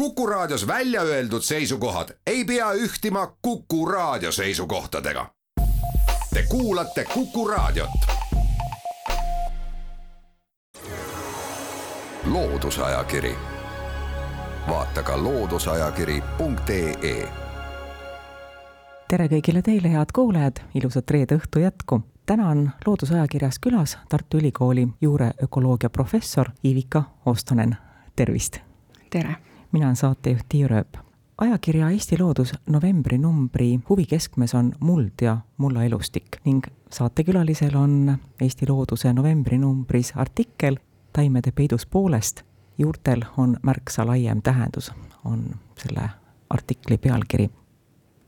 Kuku Raadios välja öeldud seisukohad ei pea ühtima Kuku Raadio seisukohtadega. Te kuulate Kuku Raadiot. loodusajakiri, vaata ka looduseajakiri.ee. tere kõigile teile, head kuulajad, ilusat reede õhtu jätku. täna on Loodusajakirjas külas Tartu Ülikooli juureökoloogia professor Ivika Ostonen, tervist! tere! Mina olen saatejuht Tiia Rööp. ajakirja Eesti Loodus novembrinumbri huvikeskmes on muld ja mulla elustik ning saatekülalisel on Eesti Looduse novembrinumbris artikkel Taimede peidus poolest. juurtel on märksa laiem tähendus, on selle artikli pealkiri.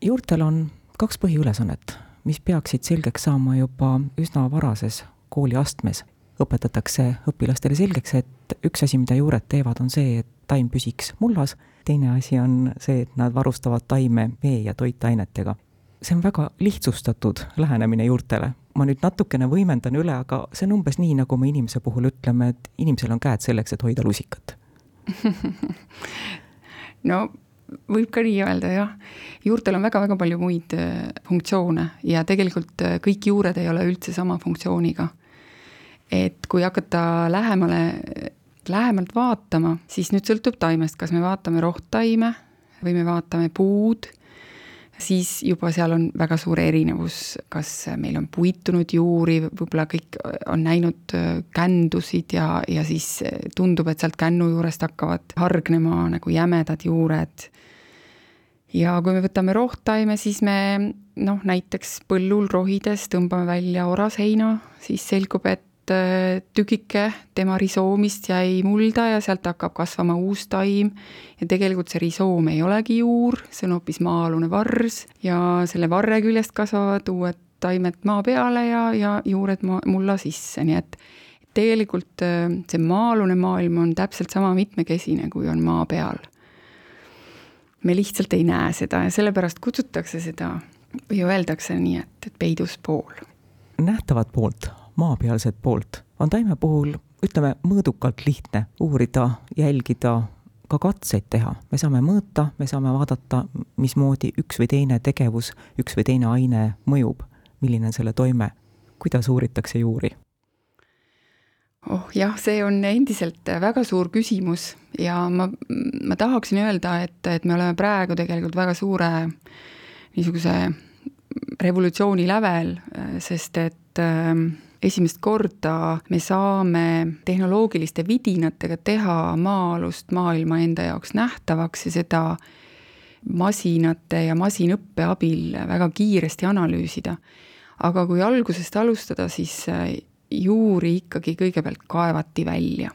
juurtel on kaks põhiülesannet, mis peaksid selgeks saama juba üsna varases kooliastmes õpetatakse õpilastele selgeks, et üks asi, mida juured teevad, on see, et taim püsiks mullas, teine asi on see, et nad varustavad taime vee ja toitainetega. see on väga lihtsustatud lähenemine juurtele. ma nüüd natukene võimendan üle, aga see on umbes nii, nagu me inimese puhul ütleme, et inimesel on käed selleks, et hoida lusikat no võib ka nii öelda, jah. juurtel on väga-väga palju muid äh, funktsioone ja tegelikult äh, kõik juured ei ole üldse sama funktsiooniga et kui hakata lähemale, lähemalt vaatama, siis nüüd sõltub taimest, kas me vaatame rohttaime või me vaatame puud, siis juba seal on väga suur erinevus, kas meil on puitunud juuri, võib-olla kõik on näinud kändusid ja, ja siis tundub, et sealt kännu juurest hakkavad hargnema nagu jämedad juured. ja kui me võtame rohttaime, siis me noh, näiteks põllul rohides tõmbame välja oraseina, siis selgub, et Äh, tükike tema risoomist jäi mulda ja sealt hakkab kasvama uus taim. ja tegelikult see risoom ei olegi juur, see on hoopis maa-alune vars ja selle varre küljest kasvavad uued taimed maa peale ja, ja juured maa, mulla sisse, nii et tegelikult äh, see maa-alune maailm on täpselt sama mitmekesine, kui on maa peal. me lihtsalt ei näe seda ja sellepärast kutsutakse seda või öeldakse nii, et, et peidus pool. nähtavat poolt maapealset poolt, on taime puhul, ütleme, mõõdukalt lihtne uurida, jälgida, ka katseid teha. me saame mõõta, me saame vaadata, mismoodi üks või teine tegevus, üks või teine aine mõjub, milline on selle toime, kuidas uuritakse juuri oh jah, see on endiselt väga suur küsimus ja ma, ma tahaksin öelda, et, et me oleme praegu tegelikult väga suure niisuguse revolutsiooni lävel, sest et äh, esimest korda me saame tehnoloogiliste vidinatega teha maa-alust maailma enda jaoks nähtavaks ja seda masinate ja masinõppe abil väga kiiresti analüüsida. aga kui algusest alustada, siis äh, juuri ikkagi kõigepealt kaevati välja.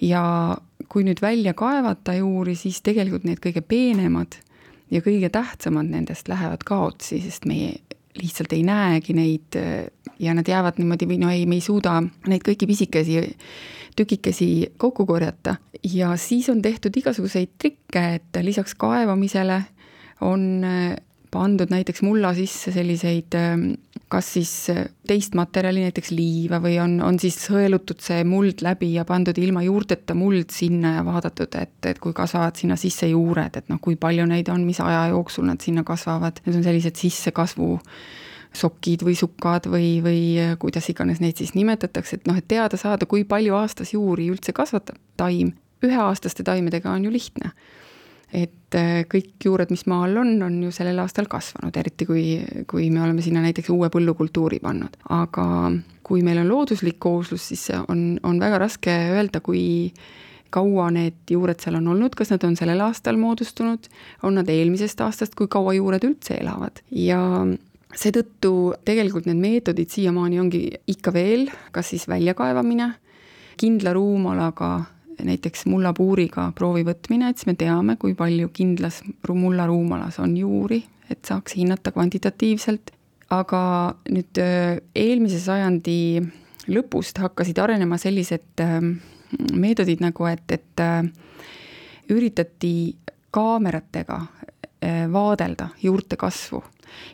ja kui nüüd välja kaevata juuri, siis tegelikult need kõige peenemad ja kõige tähtsamad nendest lähevad kaotsi, sest meie lihtsalt ei näegi neid ja nad jäävad niimoodi või no ei, me ei suuda neid kõiki pisikesi tükikesi kokku korjata. Ja siis on tehtud igasuguseid trikke, et lisaks kaevamisele on äh, pandud näiteks mulla sisse selliseid ähm, kas siis äh, teist materjali, näiteks liiva või on, on siis sõelutud see muld läbi ja pandud ilma juurteta muld sinna ja vaadatud, et, et kui kasvavad sinna sisse juured, et noh, kui palju neid on, mis aja jooksul nad sinna kasvavad, need on sellised sissekasvu sokid või sukad või, või kuidas iganes neid siis nimetatakse, et noh, et teada saada, kui palju aastas juuri üldse kasvatab taim. üheaastaste taimedega on ju lihtne. Et äh, kõik juured, mis maa all on, on ju sellel aastal kasvanud, eriti kui, kui me oleme sinna näiteks uue põllukultuuri pannud. aga kui meil on looduslik kooslus, siis on, on väga raske öelda, kui kaua need juured seal on olnud, kas nad on sellel aastal moodustunud, on nad eelmisest aastast, kui kaua juured üldse elavad ja seetõttu tegelikult need meetodid siiamaani ongi ikka veel, kas siis väljakaevamine, kindla ruumalaga, näiteks mullapuuriga proovi võtmine, et siis me teame, kui palju kindlas mulla ruumalas on juuri, et saaks hinnata kvantitatiivselt, aga nüüd eelmise sajandi lõpust hakkasid arenema sellised meetodid nagu, et, et üritati kaameratega vaadelda juurte kasvu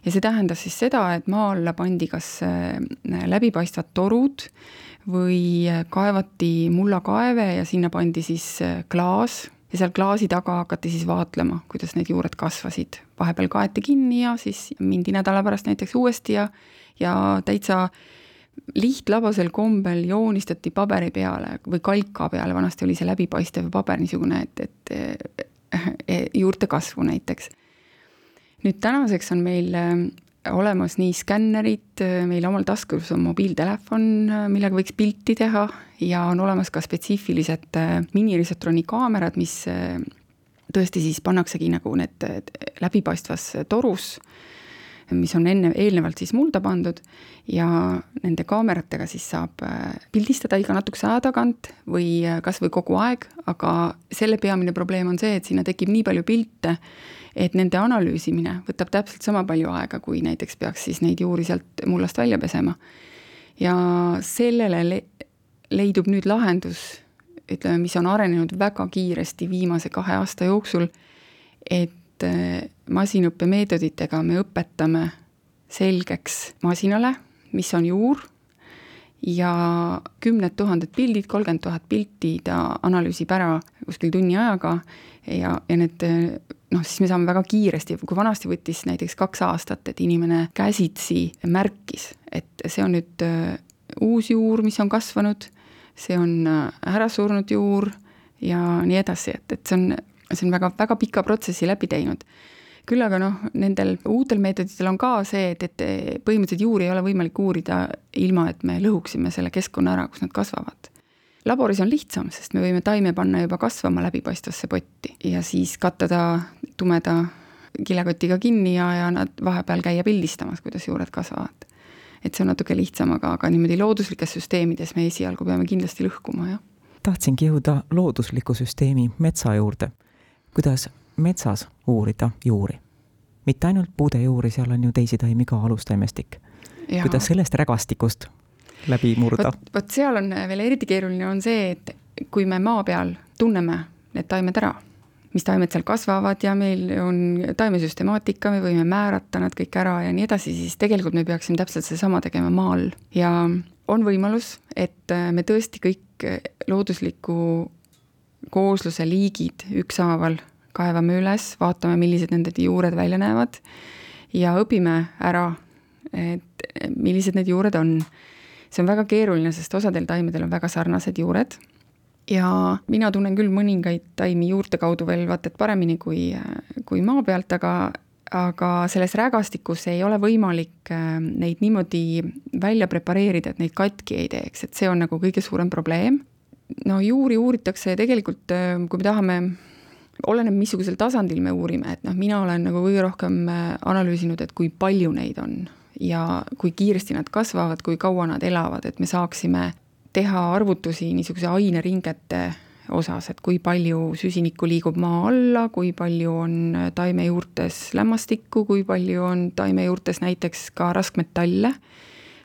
ja see tähendas siis seda, et maa alla pandi kas äh, läbipaistvad torud või äh, kaevati mullakaeve ja sinna pandi siis äh, klaas ja seal klaasi taga hakati siis vaatlema, kuidas need juured kasvasid. vahepeal kaeti kinni ja siis mindi nädala pärast näiteks uuesti ja, ja täitsa lihtlabasel kombel joonistati paberi peale või kalka peale, vanasti oli see läbipaistev paber niisugune, et, et juurte kasvu näiteks. Nüüd tänaseks on meil olemas nii skännerid, meil omal taskus on mobiiltelefon, millega võiks pilti teha ja on olemas ka spetsiifilised äh, minirisotron'i kaamerad, mis äh, tõesti siis pannaksegi nagu need läbipaistvas torus, mis on enne, eelnevalt siis mulda pandud ja nende kaameratega siis saab äh, pildistada iga natukese aja tagant või kas või kogu aeg, aga selle peamine probleem on see, et sinna tekib nii palju pilte, et nende analüüsimine võtab täpselt sama palju aega, kui näiteks peaks siis neid juuri sealt mullast välja pesema. ja sellele le leidub nüüd lahendus, ütleme, mis on arenenud väga kiiresti viimase kahe aasta jooksul, et äh, masinõppemeetoditega me õpetame selgeks masinale, mis on juur ja kümned tuhanded pildid, kolmkümmend tuhat pilti ta analüüsib ära kuskil tunni ajaga ja, ja need noh, siis me saame väga kiiresti, kui vanasti võttis näiteks kaks aastat, et inimene käsitsi märkis, et see on nüüd äh, uus juur, mis on kasvanud, see on äh, ära surnud juur ja nii edasi, et, et see on, see on väga, väga pika protsessi läbi teinud küll aga noh, nendel uutel meetoditel on ka see, et, et põhimõtteliselt juuri ei ole võimalik uurida ilma, et me lõhuksime selle keskkonna ära, kus nad kasvavad laboris on lihtsam, sest me võime taime panna juba kasvama läbipaistvasse potti ja siis katta ta tumeda kilekotiga kinni ja, ja nad vahepeal käia pildistamas, kuidas juured kasvavad. et see on natuke lihtsam, aga, aga niimoodi looduslikes süsteemides me esialgu peame kindlasti lõhkuma, jah. tahtsingi jõuda loodusliku süsteemi metsa juurde. Kuidas metsas uurida juuri? mitte ainult puude juuri, seal on ju teisi taimi ka, alustaimestik. kuidas sellest rägastikust läbi murda. vot seal on veel eriti keeruline, on see, et kui me maa peal tunneme need taimed ära, mis taimed seal kasvavad ja meil on taimesüstemaatika, me võime määrata nad kõik ära ja nii edasi, siis tegelikult me peaksime täpselt sedasama tegema maa all ja on võimalus, et me tõesti kõik loodusliku koosluse liigid ükshaaval kaevame üles, vaatame, millised nende juured välja näevad ja õpime ära, et millised need juured on. See on väga keeruline, sest osadel taimedel on väga sarnased juured. Ja mina tunnen küll mõningaid taimi juurte kaudu veel vaata et paremini kui, kui maa pealt, aga aga selles rägastikus ei ole võimalik neid niimoodi välja prepareerida, et neid katki ei teeks, et see on nagu kõige suurem probleem. No juuri uuritakse tegelikult, äh, kui me tahame, oleneb, missugusel tasandil me uurime, et noh, mina olen nagu kõige rohkem äh, analüüsinud, et kui palju neid on ja kui kiiresti nad kasvavad, kui kaua nad elavad, et me saaksime teha arvutusi niisuguse aineringete osas, et kui palju süsinikku liigub maa alla, kui palju on taimejuurtes lämmastikku, kui palju on taimejuurtes näiteks ka raskmetalle,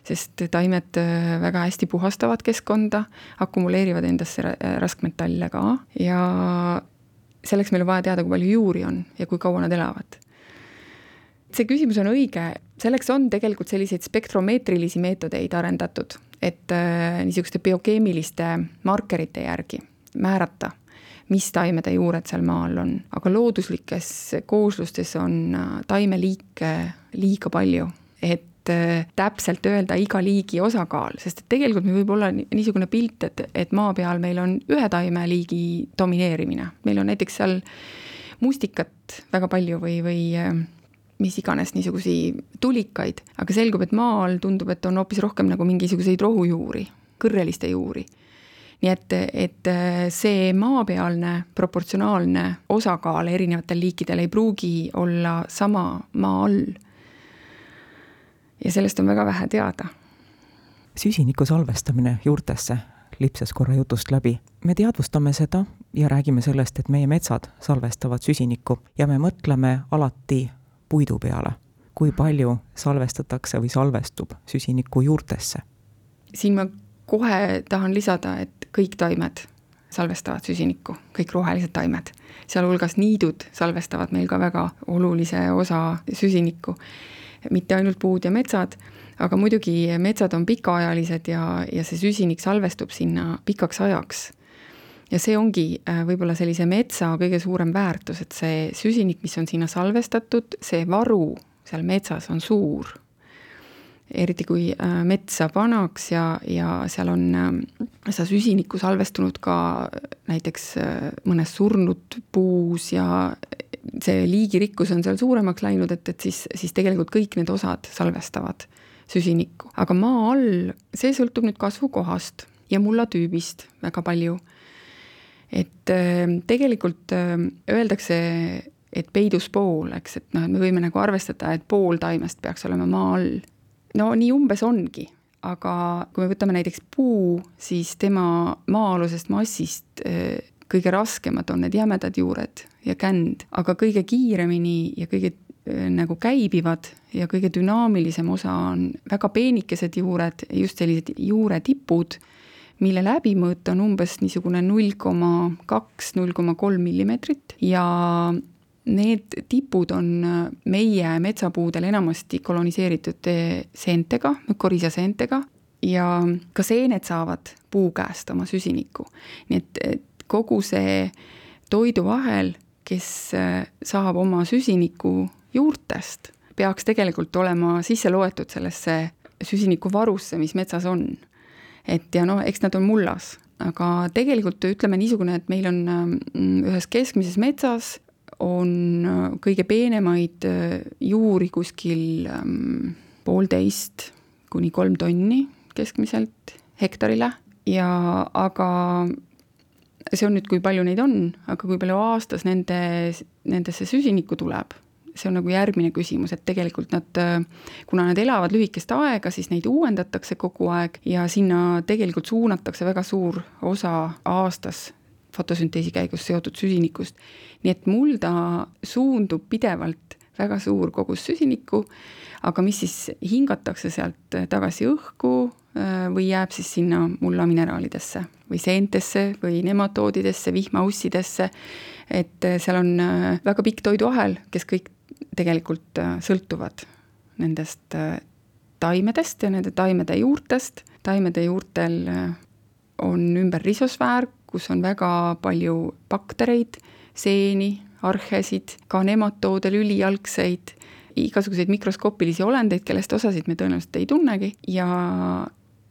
sest taimed väga hästi puhastavad keskkonda, akumuleerivad endasse raskmetalle ka ja selleks meil on vaja teada, kui palju juuri on ja kui kaua nad elavad. See küsimus on õige, selleks on tegelikult selliseid spektromeetrilisi meetodeid arendatud, et äh, niisuguste biokeemiliste markerite järgi määrata, mis taimede juured seal maa all on, aga looduslikes kooslustes on äh, taimeliike liiga palju, et äh, täpselt öelda iga liigi osakaal, sest et tegelikult meil võib olla niisugune pilt, et, et maa peal meil on ühe taimeliigi domineerimine, meil on näiteks seal mustikat väga palju või, või mis iganes niisugusi tulikaid, aga selgub, et maa all tundub, et on hoopis rohkem nagu mingisuguseid rohujuuri, kõrreliste juuri. nii et, et see maapealne proportsionaalne osakaal erinevatel liikidel ei pruugi olla sama maa all. Ja sellest on väga vähe teada. süsiniku salvestamine juurtesse lipsas korra jutust läbi. me teadvustame seda ja räägime sellest, et meie metsad salvestavad süsinikku ja me mõtleme alati puidu peale, kui palju salvestatakse või salvestub süsinikku juurtesse? siin ma kohe tahan lisada, et kõik taimed salvestavad süsinikku, kõik rohelised taimed, sealhulgas niidud salvestavad meil ka väga olulise osa süsinikku. Mitte ainult puud ja metsad, aga muidugi metsad on pikaajalised ja, ja see süsinik salvestub sinna pikaks ajaks. ja see ongi äh, võib-olla sellise metsa kõige suurem väärtus, et see süsinik, mis on sinna salvestatud, see varu seal metsas on suur. eriti kui äh, mets saab vanaks ja, ja seal on seda süsinikku salvestunud ka näiteks mõnes surnud puus ja see liigirikkus on seal suuremaks läinud, et, et siis, siis tegelikult kõik need osad salvestavad süsinikku. aga maa all, see sõltub nüüd kasvukohast ja mullatüübist väga palju. et äh, tegelikult äh, öeldakse, et peidus pool, eks, et noh, et me võime nagu arvestada, et pool taimest peaks olema maa all. no nii umbes ongi, aga kui me võtame näiteks puu, siis tema maa-alusest massist äh, kõige raskemad on need jämedad juured ja känd, aga kõige kiiremini ja kõige nagu käibivad ja kõige dünaamilisem osa on väga peenikesed juured, just sellised juuretipud mille läbimõõt on umbes niisugune null koma kaks, null koma kolm millimeetrit ja need tipud on meie metsapuudel enamasti koloniseeritud seentega, mükorrhiza seentega ja ka seened saavad puu käest oma süsinikku. nii et kogu see toiduahel, kes saab oma süsinikku juurtest, peaks tegelikult olema sisse loetud sellesse süsinikuvarusse, mis metsas on. Et ja noh, eks nad on mullas, aga tegelikult ütleme niisugune, et meil on mm, ühes keskmises metsas on äh, kõige peenemaid äh, juuri kuskil ähm, poolteist kuni kolm tonni keskmiselt hektarile. Ja aga see on nüüd, kui palju neid on, aga kui palju aastas nende, nendesse süsinikku tuleb see on nagu järgmine küsimus, et tegelikult nad, kuna nad elavad lühikest aega, siis neid uuendatakse kogu aeg ja sinna tegelikult suunatakse väga suur osa aastas fotosünteesi käigus seotud süsinikust. nii et mulda suundub pidevalt väga suur kogus süsinikku, aga mis siis hingatakse sealt tagasi õhku äh, või jääb siis sinna mullamineraalidesse või seentesse või nematoodidesse, vihmaussidesse, et seal on äh, väga pikk toiduahel, kes kõik tegelikult äh, sõltuvad nendest äh, taimedest ja nende taimede juurtest. taimede juurtel äh, on ümber risosfäär, kus on väga palju baktereid, seeni, arhesid, ka nematoode, lülijalgseid, igasuguseid mikroskoopilisi olendeid, kellest osasid me tõenäoliselt ei tunnegi ja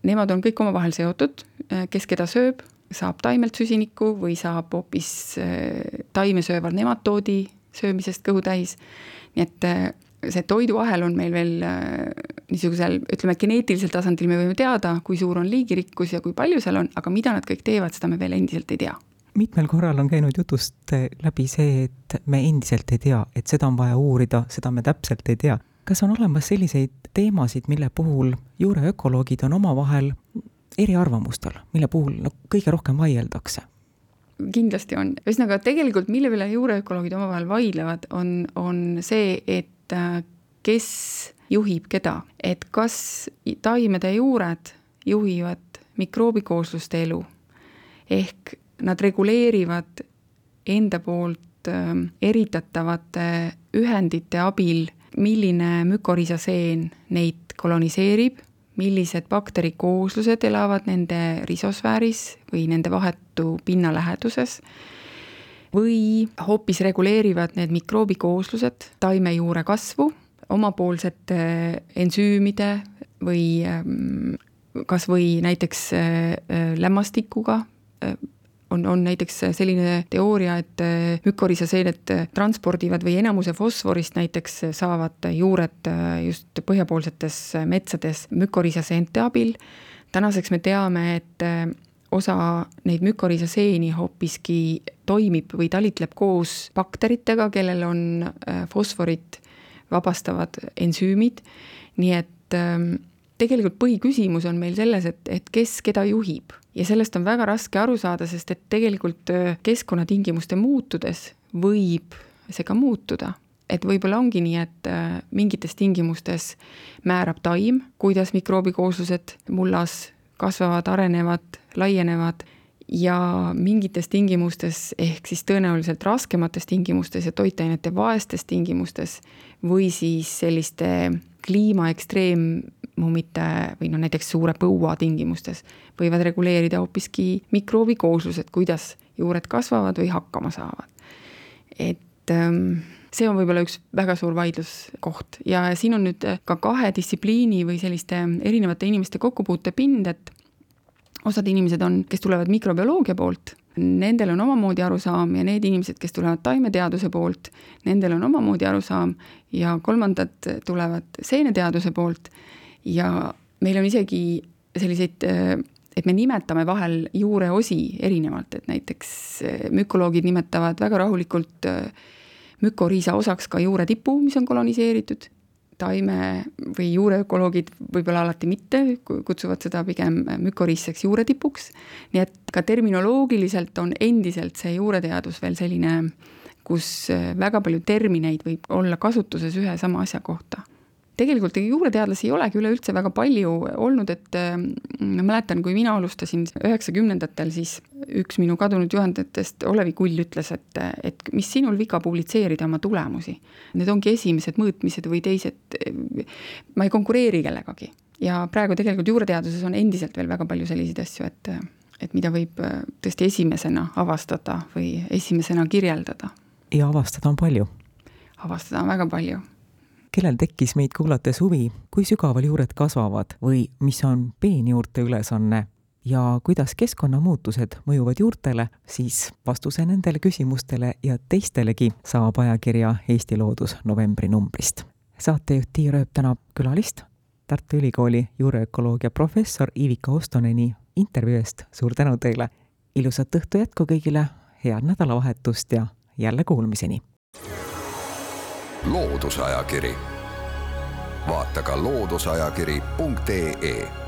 nemad on kõik omavahel seotud, kes keda sööb, saab taimelt süsinikku või saab hoopis taime sööval nematoodi söömisest kõhu täis. nii et äh, see toiduahel on meil veel äh, niisugusel, ütleme, geneetilisel tasandil me võime teada, kui suur on liigirikkus ja kui palju seal on, aga mida nad kõik teevad, seda me veel endiselt ei tea mitmel korral on käinud jutust äh, läbi see, et me endiselt ei tea, et seda on vaja uurida, seda me täpselt ei tea. kas on olemas selliseid teemasid, mille puhul juureökoloogid on omavahel eriarvamustel, mille puhul no kõige rohkem vaieldakse? kindlasti on, ühesõnaga tegelikult, mille üle juureökoloogid omavahel vaidlevad, on, on see, et äh, kes juhib keda, et kas taimede juured juhivad mikroobikoosluste elu ehk nad reguleerivad enda poolt ähm, eritatavate ühendite abil, milline mükorhisaseen neid koloniseerib millised bakterikooslused elavad nende risosfääris või nende vahetu pinna läheduses, või hoopis reguleerivad need mikroobikooslused taimejuure kasvu omapoolsete ensüümide või ähm, kas või näiteks äh, lämmastikuga äh, on, on näiteks selline teooria, et äh, mükorisaseened äh, transpordivad või enamuse fosforist näiteks saavad juured äh, just põhjapoolsetes metsades mükorisaseente abil. tänaseks me teame, et osa neid mükorisaseeni hoopiski toimib või talitleb koos bakteritega, kellel on fosforit vabastavad ensüümid, nii et ähm, tegelikult põhiküsimus on meil selles, et, et kes keda juhib ja sellest on väga raske aru saada, sest et tegelikult keskkonnatingimuste muutudes võib see ka muutuda. et võib-olla ongi nii, et mingites tingimustes määrab taim, kuidas mikroobikooslused mullas kasvavad, arenevad, laienevad ja mingites tingimustes, ehk siis tõenäoliselt raskemates tingimustes ja toitainete vaestes tingimustes või siis selliste kliimaekstreemumite või noh, näiteks suure põua tingimustes võivad reguleerida hoopiski mikroobikooslused, kuidas juured kasvavad või hakkama saavad. et ähm, see on võib-olla üks väga suur vaidluskoht ja siin on nüüd ka kahe distsipliini või selliste erinevate inimeste kokkupuutepind, et osad inimesed on, kes tulevad mikrobioloogia poolt, nendel on omamoodi arusaam ja need inimesed, kes tulevad taimeteaduse poolt, nendel on omamoodi arusaam ja kolmandad tulevad seeneteaduse poolt. Ja meil on isegi selliseid et me nimetame vahel juureosi erinevalt, et näiteks mükoloogid nimetavad väga rahulikult mükoriisa osaks ka juuretipu, mis on koloniseeritud, taime- või juureökoloogid võib-olla alati mitte, kutsuvad seda pigem mükoriisseks juuretipuks, nii et ka terminoloogiliselt on endiselt see juureteadus veel selline, kus väga palju termineid võib olla kasutuses ühe sama asja kohta. Tegelikult juureteadlasi ei olegi üleüldse väga palju olnud, et ma mäletan, kui mina alustasin üheksakümnendatel, siis üks minu kadunud juhendajatest, Olevi Kull ütles, et, et mis sinul viga publitseerida oma tulemusi. Need ongi esimesed mõõtmised või teised, ma ei konkureeri kellegagi. ja praegu tegelikult juureteaduses on endiselt veel väga palju selliseid asju, et, et mida võib tõesti esimesena avastada või esimesena kirjeldada. ja avastada on palju? avastada on väga palju kellel tekkis meid kuulates huvi, kui sügaval juured kasvavad või mis on peenjuurte ülesanne ja kuidas keskkonnamuutused mõjuvad juurtele, siis vastuse nendele küsimustele ja teistelegi saab ajakirja Eesti Loodus novembri numbrist. saatejuht Tiia Rööp tänab külalist, Tartu Ülikooli juureökoloogia professor Ivika Ostoneni intervjuu eest, suur tänu teile! ilusat õhtu jätku kõigile, head nädalavahetust ja jälle kuulmiseni! loodusajakiri, vaata ka looduseajakiri.ee